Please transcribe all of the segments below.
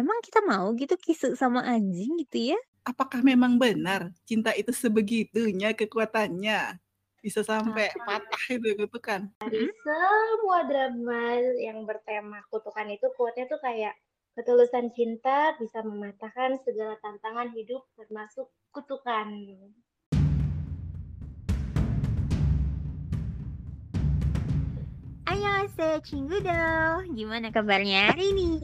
emang kita mau gitu kisu sama anjing gitu ya? Apakah memang benar cinta itu sebegitunya kekuatannya? Bisa sampai patah itu kutukan? Dari semua drama yang bertema kutukan itu quote-nya tuh kayak ketulusan cinta bisa mematahkan segala tantangan hidup termasuk kutukan. Annyeonghaseyo Cinggudo Gimana kabarnya hari ini?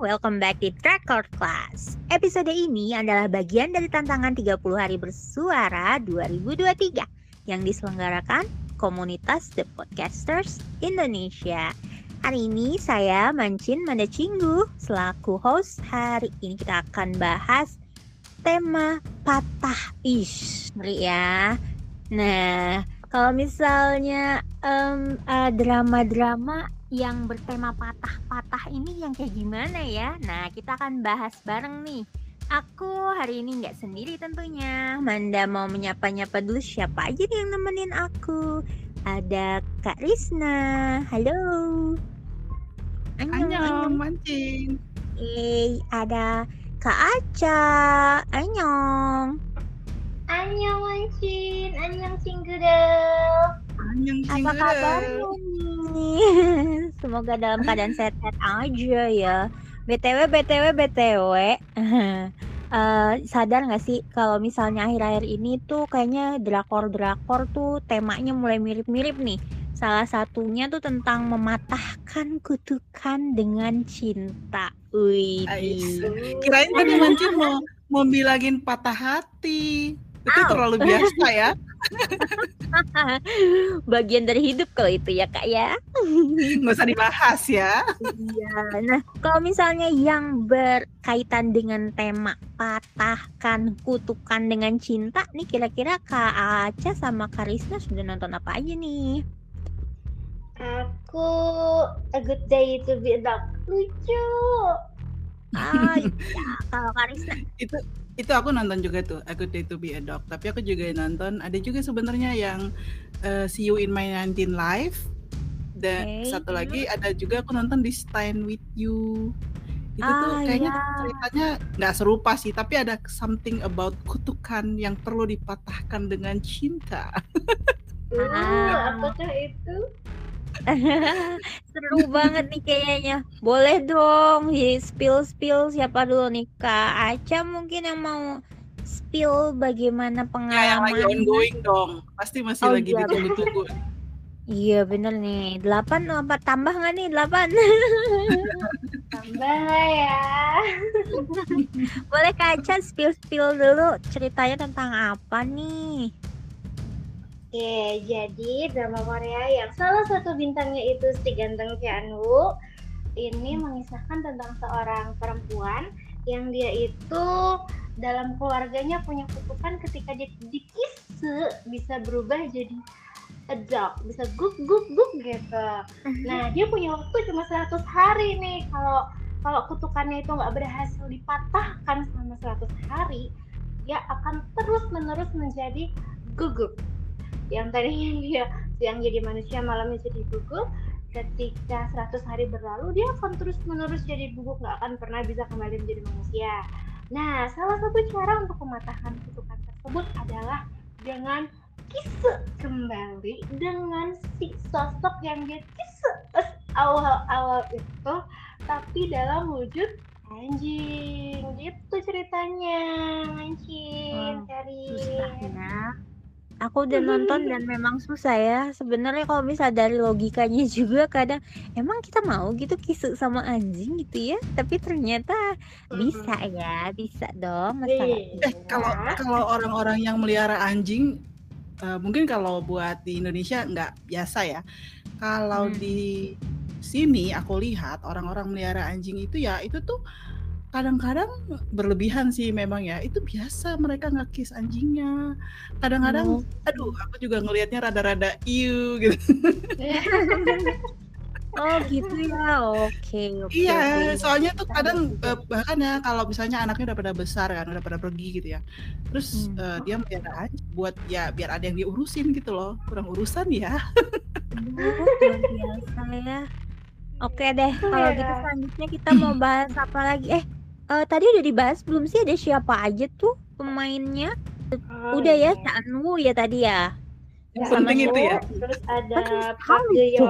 Welcome back di Record Class. Episode ini adalah bagian dari tantangan 30 hari bersuara 2023 Yang diselenggarakan komunitas The Podcasters Indonesia. Hari ini saya Mancin Manda Cinggu Selaku host. Hari ini kita akan bahas tema patah ish Ngeri ya. Nah kalau misalnya um, uh, drama-drama yang bertema patah-patah ini yang kayak gimana ya? Nah, kita akan bahas bareng nih. Aku hari ini nggak sendiri tentunya. Manda mau menyapa-nyapa dulu siapa aja nih yang nemenin aku. Ada Kak Risna. Halo. Annyeong. mancing. Eh, ada Kak Aca. Annyeong. Annyeong Mancin, Annyeong Cinggudel. Annyeong Apa kabarnya nih? Semoga dalam keadaan sehat-sehat aja ya. BTW, BTW, BTW. Uh, sadar gak sih kalau misalnya akhir-akhir ini tuh kayaknya drakor-drakor tuh temanya mulai mirip-mirip nih. Salah satunya tuh tentang mematahkan kutukan dengan cinta. Wih. Kirain tadi Mancin mau mau bilangin patah hati. Itu Ow. terlalu biasa ya. Bagian dari hidup kalau itu ya kak ya. Nggak usah dibahas ya. Iya. Nah kalau misalnya yang berkaitan dengan tema patahkan kutukan dengan cinta nih kira-kira kak Aca sama Karisna sudah nonton apa aja nih? Aku A Good Day to Be a Dog lucu. Ah, iya. kalau Karisna itu itu aku nonton juga tuh aku Day to Be a Dog. Tapi aku juga nonton ada juga sebenarnya yang uh, See You in My 19 Life. Dan okay. satu lagi ada juga aku nonton di Stand with You. Itu ah, tuh kayaknya yeah. ceritanya nggak serupa sih tapi ada something about kutukan yang perlu dipatahkan dengan cinta. Uh, apakah itu Seru banget nih kayaknya. Boleh dong, ya, spill spill siapa dulu nih Kak Aca mungkin yang mau spill bagaimana pengalaman. Ya, yang lagi ongoing dong. Pasti masih oh, lagi iya, ditunggu-tunggu. Iya bener nih. Delapan apa tambah nggak nih delapan? tambah ya. Boleh Kak Aca spill spill dulu ceritanya tentang apa nih? Oke, jadi drama Korea yang salah satu bintangnya itu si ganteng Woo ini mengisahkan tentang seorang perempuan yang dia itu dalam keluarganya punya kutukan ketika dia dikise bisa berubah jadi a dog, bisa guk guk guk gitu. Mhm. Nah, dia punya waktu cuma 100 hari nih kalau kalau kutukannya itu nggak berhasil dipatahkan selama 100 hari, dia akan terus menerus menjadi gugup yang tadinya dia siang jadi manusia malamnya jadi gugup ketika 100 hari berlalu dia akan terus menerus jadi gugup nggak akan pernah bisa kembali menjadi manusia. Nah salah satu cara untuk mematahkan kutukan tersebut adalah dengan kise kembali dengan si sosok yang dia kise awal-awal itu tapi dalam wujud anjing. Gitu ceritanya anjing oh, Karin Aku udah nonton dan memang susah ya. Sebenarnya kalau bisa dari logikanya juga kadang emang kita mau gitu kisu sama anjing gitu ya. Tapi ternyata bisa ya, bisa dong. Masa Eh kalau kalau orang-orang yang melihara anjing uh, mungkin kalau buat di Indonesia nggak biasa ya. Kalau hmm. di sini aku lihat orang-orang melihara anjing itu ya itu tuh kadang-kadang berlebihan sih memang ya itu biasa mereka ngakis anjingnya kadang-kadang oh. aduh aku juga ngelihatnya rada-rada iu gitu Oh gitu ya, oke. Okay, okay, iya, okay. soalnya tuh kadang uh, bahkan ya kalau misalnya anaknya udah pada besar kan, udah pada pergi gitu ya, terus hmm. uh, dia melihara aja buat ya biar ada yang diurusin gitu loh, kurang urusan ya. Oh, biasa ya. Oke deh, kalau gitu selanjutnya kita mau bahas apa lagi? Eh, Eh, tadi udah dibahas belum sih ada siapa aja tuh pemainnya? Oh, udah ya, iya. Chanwoo ya tadi ya. Yang Sama penting itu ya. Terus ada Park sekali.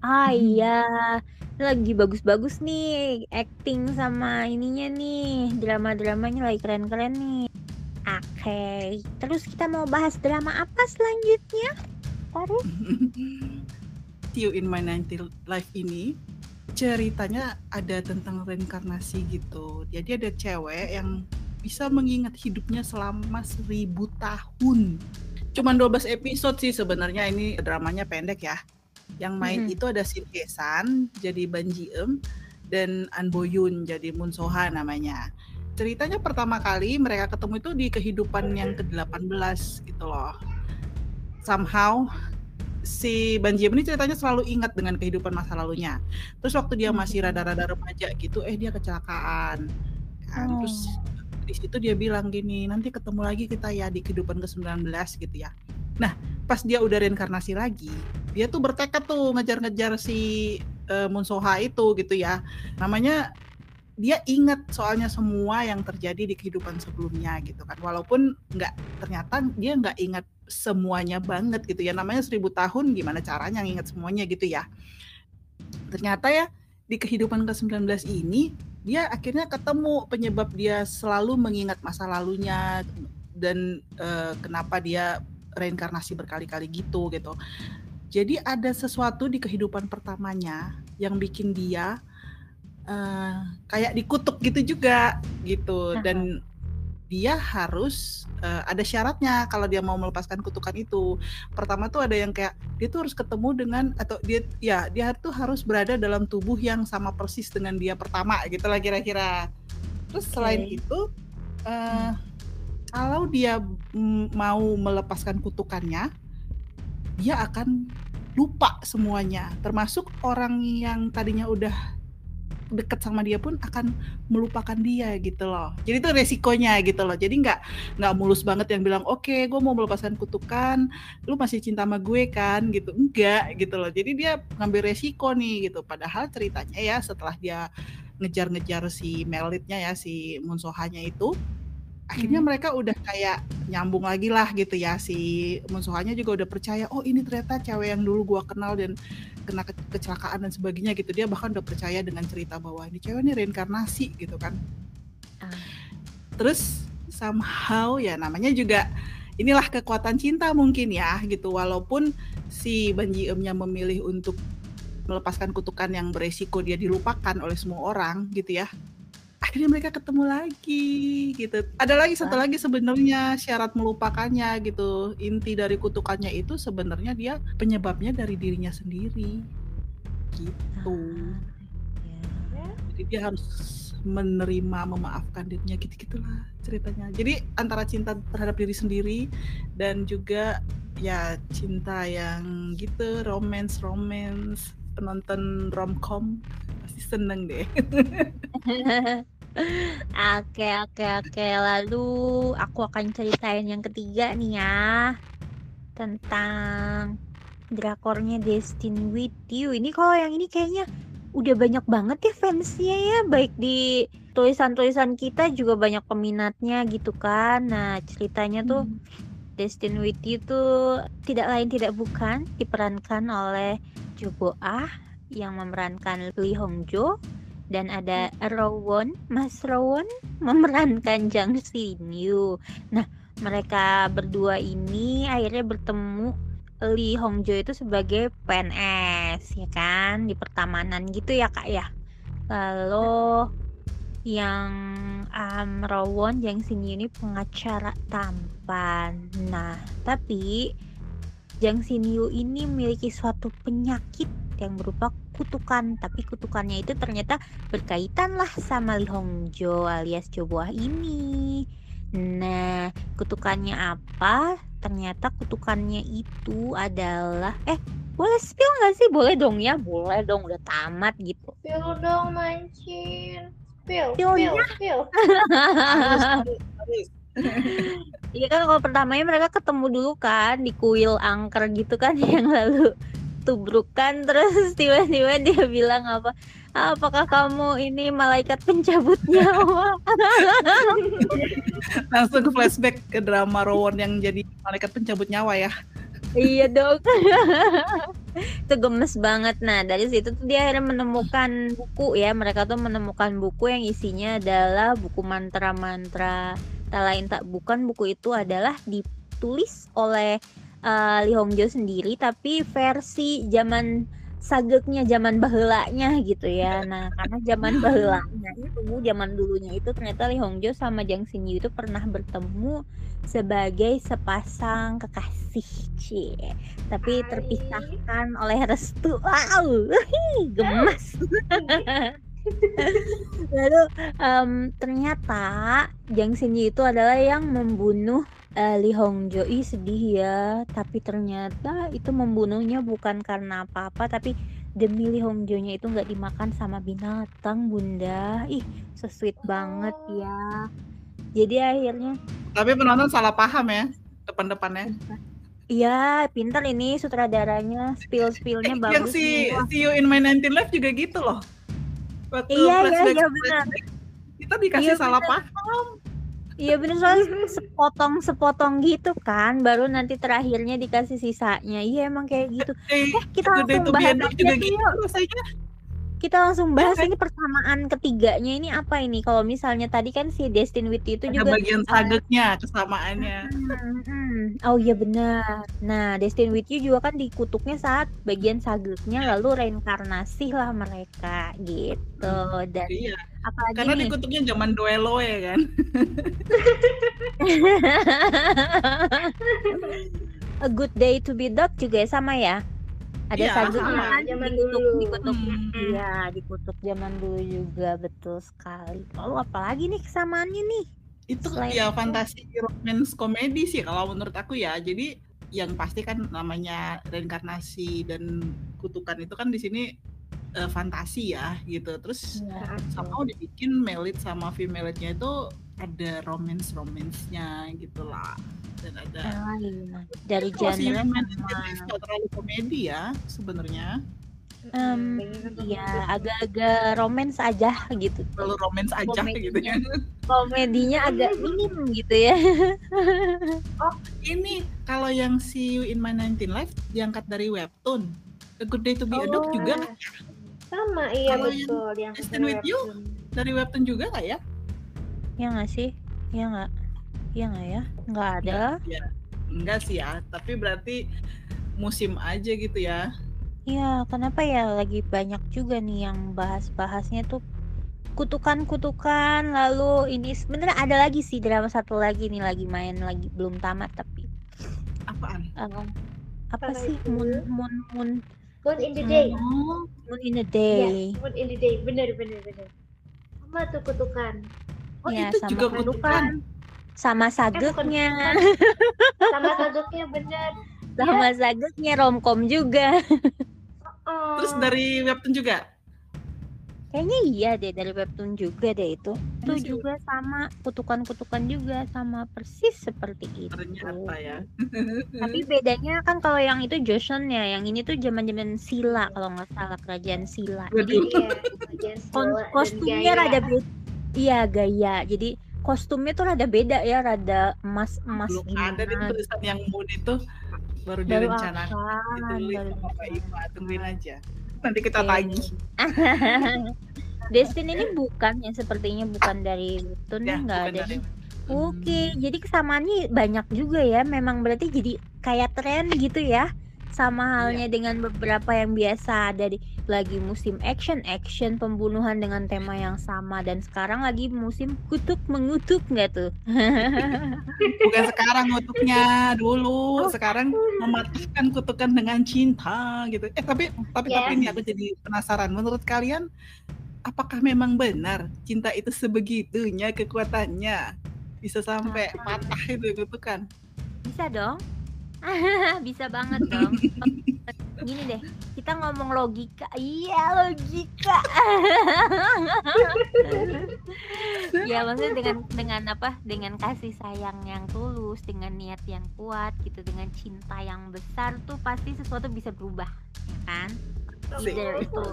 Ah iya, lagi bagus-bagus nih acting sama ininya nih, drama-dramanya lagi keren-keren nih. Oke, terus kita mau bahas drama apa selanjutnya? Taruh. See You in My 90 Life ini ceritanya ada tentang reinkarnasi gitu. Jadi ada cewek yang bisa mengingat hidupnya selama seribu tahun. Cuman 12 episode sih sebenarnya ini dramanya pendek ya. Yang main Mhm. itu ada Shin Hye-san jadi Ban Ji-eum dan An Bo Yoon jadi Moon So-ha namanya. Ceritanya pertama kali mereka ketemu itu di kehidupan yang ke-18 gitu loh. Somehow si Ban Ji-eum ini ceritanya selalu ingat dengan kehidupan masa lalunya. Terus waktu dia masih rada-rada remaja gitu, eh dia kecelakaan. Kan? Oh. Terus di situ dia bilang gini, nanti ketemu lagi kita ya di kehidupan ke-19 gitu ya. Nah, pas dia udah reinkarnasi lagi, dia tuh bertekad tuh ngejar-ngejar si eh, Moon So-ha itu gitu ya. Namanya dia ingat soalnya semua yang terjadi di kehidupan sebelumnya gitu kan. Walaupun nggak ternyata dia nggak ingat semuanya banget gitu ya. Namanya seribu tahun gimana caranya nginget semuanya gitu ya. Ternyata ya di kehidupan ke-19 ini dia akhirnya ketemu penyebab dia selalu mengingat masa lalunya dan eh, kenapa dia reinkarnasi berkali-kali gitu gitu. Jadi ada sesuatu di kehidupan pertamanya yang bikin dia eh, kayak dikutuk gitu juga gitu dan dia harus eh, ada syaratnya kalau dia mau melepaskan kutukan itu. Pertama tuh ada yang kayak dia tuh harus ketemu dengan atau dia ya dia tuh harus berada dalam tubuh yang sama persis dengan dia pertama gitu lah kira-kira. Terus selain itu eh, kalau dia mau melepaskan kutukannya, dia akan lupa semuanya, termasuk orang yang tadinya udah deket sama dia pun akan melupakan dia gitu loh. Jadi itu resikonya gitu loh. Jadi nggak nggak mulus banget yang bilang oke gue mau melepaskan kutukan, lu masih cinta sama gue kan gitu. Enggak gitu loh. Jadi dia ngambil resiko nih gitu. Padahal ceritanya ya setelah dia ngejar-ngejar si Melitnya ya si Munsohanya itu akhirnya Hmm. mereka udah kayak nyambung lagi lah gitu ya si Munsohanya juga udah percaya oh ini ternyata cewek yang dulu gua kenal dan kena ke- kecelakaan dan sebagainya gitu. Dia bahkan udah percaya dengan cerita bahwa ini cewek ini reinkarnasi gitu kan. Ah. terus somehow ya namanya juga inilah kekuatan cinta mungkin ya gitu. Walaupun si Banji Emnya memilih untuk melepaskan kutukan yang beresiko dia dilupakan oleh semua orang gitu ya akhirnya mereka ketemu lagi gitu. Ada lagi satu lagi sebenarnya syarat melupakannya gitu. Inti dari kutukannya itu sebenarnya dia penyebabnya dari dirinya sendiri. Gitu. Ya. jadi dia harus menerima memaafkan dirinya gitu gitulah ceritanya. Jadi antara cinta terhadap diri sendiri dan juga ya cinta yang gitu romance romance penonton romcom pasti seneng deh Oke oke oke lalu aku akan ceritain yang ketiga nih ya tentang drakornya Destin with You. Ini kalau yang ini kayaknya udah banyak banget ya fansnya ya baik di tulisan-tulisan kita juga banyak peminatnya gitu kan. Nah ceritanya tuh Destin with You tuh tidak lain tidak bukan diperankan oleh Jo Bo Ah yang memerankan Lee Hong Jo dan ada Rowon, Mas Rowon memerankan Jang Sin Yu. Nah, mereka berdua ini akhirnya bertemu Lee Hong Jo itu sebagai PNS ya kan di pertamanan gitu ya kak ya. Lalu yang um, Rowon Jang Sin Yu ini pengacara tampan. Nah, tapi Jang Sin Yu ini memiliki suatu penyakit yang berupa kutukan, tapi kutukannya itu ternyata berkaitan lah sama Lee Hong Jo alias Jo Buah ini. Nah, kutukannya apa? Ternyata kutukannya itu adalah eh boleh spill nggak sih? Boleh dong ya, boleh dong udah tamat gitu. Spill dong mancin. Spill, spill, spill. harus, harus. Iya kan kalau pertamanya mereka ketemu dulu kan di kuil angker gitu kan yang lalu tubrukan terus tiba-tiba dia bilang apa apakah kamu ini malaikat pencabut nyawa? Langsung ke flashback ke drama Rowan yang jadi malaikat pencabut nyawa ya. iya dong. itu gemes banget. Nah dari situ tuh dia akhirnya menemukan buku ya. Mereka tuh menemukan buku yang isinya adalah buku mantra-mantra. Tak lain tak bukan buku itu adalah ditulis oleh uh, Lee Hong Jo sendiri, tapi versi zaman sageknya zaman bahulanya gitu ya. Nah, karena zaman bahulanya itu zaman dulunya itu ternyata Lee Hong Jo sama Jang Sin Yu itu pernah bertemu sebagai sepasang kekasih, cie. Tapi terpisahkan oleh restu. Wow, gemas. Lalu um, ternyata Jang Sin Yu itu adalah yang membunuh uh, Lee Hong Jo ih sedih ya tapi ternyata itu membunuhnya bukan karena apa-apa tapi demi Lee Hong Jo nya itu nggak dimakan sama binatang bunda ih so sweet banget ya jadi akhirnya tapi penonton salah paham ya depan-depannya Iya, pintar ini sutradaranya, spill-spillnya eh, bagus. Yang si See You in My 19 Life juga gitu loh. Waktu iya, iya, iya benar. Kita dikasih iya, salah bener. paham. Iya bener soalnya sepotong sepotong gitu kan, baru nanti terakhirnya dikasih sisanya. Iya emang kayak gitu. Eh, kita langsung bahas aja gitu. Kita langsung bahas ini persamaan ketiganya ini apa ini? Kalau misalnya tadi kan si Destin With itu Ada juga bagian sageknya kesamaannya. Hmm, hmm. Oh iya benar. Nah, Destin With You juga kan dikutuknya saat bagian sageknya iya. lalu reinkarnasi lah mereka gitu. Dan iya Apalagi Karena nih? dikutuknya zaman duelo ya kan. A Good Day to Be Dog juga sama ya? Ada ya, sagupnya kan zaman dikutuk, dulu. Dikutuk, hmm. Iya, dikutuk zaman dulu juga betul sekali. Lalu apalagi nih kesamaannya nih? Itu Selain ya itu. fantasi romance komedi sih kalau menurut aku ya. Jadi yang pasti kan namanya reinkarnasi dan kutukan itu kan di sini uh, fantasi ya gitu terus ya, sama udah dibikin melit sama female-nya itu ada romance romance-nya gitu lah dan ada oh, iya. dari genre terlalu komedi ya sebenarnya Um, iya, agak-agak romance aja gitu. Kalau romance aja gitu ya. Komedinya agak minim gitu ya. oh, ini kalau yang See You in My 19 Life diangkat dari webtoon. A Good Day to Be oh. a Dog juga Oh. Sama, iya Kalau betul. Yang Stand With You dari webtoon juga nggak ya? Ya nggak sih? Ya nggak? Ya nggak ya? Nggak ada. Ya, enggak sih ya. Tapi berarti musim aja gitu ya. Iya, kenapa ya lagi banyak juga nih yang bahas-bahasnya tuh kutukan-kutukan lalu ini sebenarnya ada lagi sih drama satu lagi nih lagi main lagi belum tamat tapi apaan? Uh, apa, apa sih itu? Moon Moon Moon Moon in the Day. Oh, Moon in the Day. Yes, Moon in the Day. Benar, benar, benar. Sama tuh kutukan. Oh, ya, itu sama juga kutukan. Sama. Eh, sama saguknya benar. Sama ya. saguknya romcom juga. Oh. Terus dari webtoon juga? Kayaknya iya deh dari webtoon juga deh itu. Itu juga sama kutukan-kutukan juga sama persis seperti itu. Ternyata ya. Tapi bedanya kan kalau yang itu Joseon ya, yang ini tuh zaman-zaman Sila kalau nggak salah kerajaan Sila. Jadi iya, kostumnya rada beda. Iya gaya. Jadi kostumnya tuh rada beda ya, rada emas-emas Belum ada di tulisan yang mood itu baru, baru direncanakan. Ditulis sama Pak Iva, tungguin aja nanti kita tagih. Destin ini bukan yang sepertinya bukan dari Webtoon ya, enggak ada. Dari... Oke, okay, jadi kesamaannya banyak juga ya. Memang berarti jadi kayak tren gitu ya sama halnya yeah. dengan beberapa yang biasa ada di lagi musim action action pembunuhan dengan tema yang sama. Dan sekarang lagi musim kutuk mengutuk nggak tuh? Bukan sekarang kutuknya dulu oh. sekarang mematikan kutukan dengan cinta gitu. Eh tapi tapi yeah. tapi ini aku jadi penasaran. Menurut kalian apakah memang benar cinta itu sebegitunya kekuatannya? Bisa sampai patah itu kutukan bisa dong bisa banget dong. Gini deh kita ngomong logika. Iya logika. Ya maksudnya dengan dengan apa? Dengan kasih sayang yang tulus dengan niat yang kuat gitu dengan cinta yang besar tuh pasti sesuatu bisa berubah ya kan? Either itu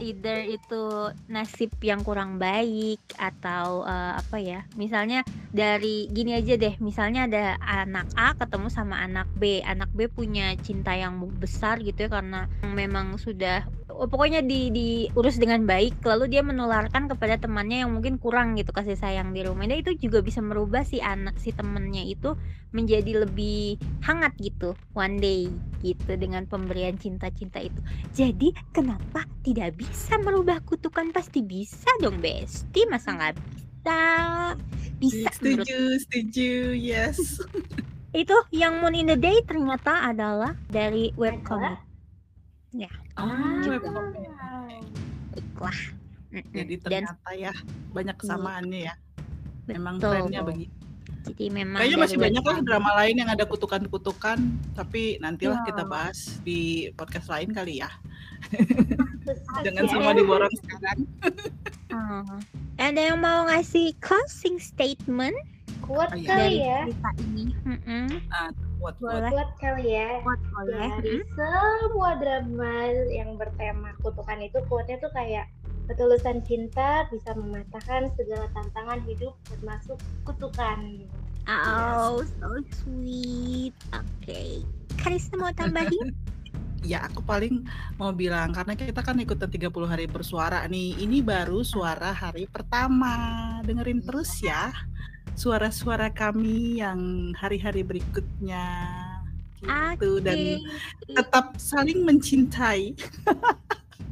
either itu nasib yang kurang baik atau eh, apa ya misalnya dari gini aja deh misalnya ada anak A ketemu sama anak B anak B punya cinta yang besar gitu ya karena memang sudah oh, pokoknya di diurus dengan baik lalu dia menularkan kepada temannya yang mungkin kurang gitu kasih sayang di rumah itu juga bisa merubah si anak si temennya itu menjadi lebih hangat gitu one day gitu dengan pemberian cinta-cinta itu. Jadi kenapa tidak bisa merubah kutukan pasti bisa dong Besti masa nggak bisa bisa menurut Setuju, setuju, yes. itu yang Moon in the Day ternyata adalah dari webcomic Ah, juga. webcomic. baiklah. Jadi dan ternyata ya banyak kesamaannya ya. Memang trennya begitu. jadi memang Kayaknya masih banyak lah drama lain yang ada kutukan-kutukan, tapi nantilah Ya. kita bahas di podcast lain kali ya. Jangan semua diborong sekarang. Ah. ada yang mau ngasih closing statement Kuat Oh, iya. kali dari ya. cerita ini Mm-mm. Buat buat boleh Kuat kali ya. Kuat, boleh Dari Mm-mm. semua drama yang bertema kutukan itu kuatnya tuh kayak ketulusan cinta bisa mematahkan segala tantangan hidup termasuk kutukan. Oh, so sweet. Oke. Karissa mau tambahin? Ya aku paling mau bilang karena kita kan ikutan 30 hari bersuara nih. Ini baru suara hari pertama. Dengerin terus ya. Suara-suara kami yang hari-hari berikutnya. Gitu dan Oke. tetap saling mencintai.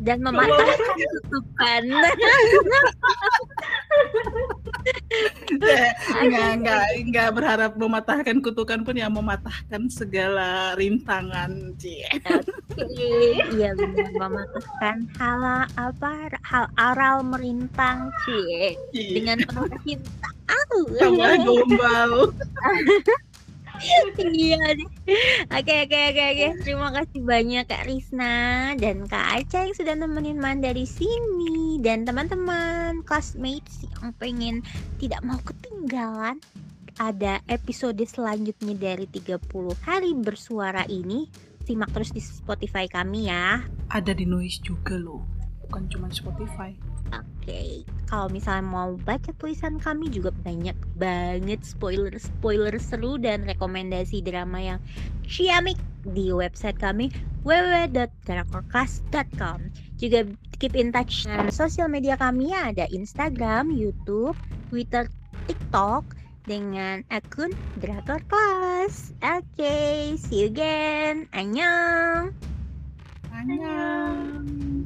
Dan mematahkan kutukan. Enggak, enggak, enggak berharap mematahkan kutukan pun ya mematahkan segala rintangan. Cie. Iya benar mematahkan hal apa hal aral merintang cie dengan penuh cinta. Tambah gombal. iya deh. Oke oke oke oke. Terima kasih banyak Kak Risna dan Kak Aca yang sudah nemenin Man dari sini dan teman-teman classmates yang pengen tidak mau ketinggalan ada episode selanjutnya dari 30 hari bersuara ini. Simak terus di Spotify kami ya. Ada di noise juga loh. Bukan cuma Spotify. Oke, kalau misalnya mau baca tulisan kami juga banyak banget spoiler-spoiler seru dan rekomendasi drama yang ciamik di website kami www.drakorcast.com. Juga keep in touch dengan sosial media kami ya, ada Instagram, YouTube, Twitter, TikTok dengan akun Drakor Class. Oke, see you again. Annyeong. Annyeong.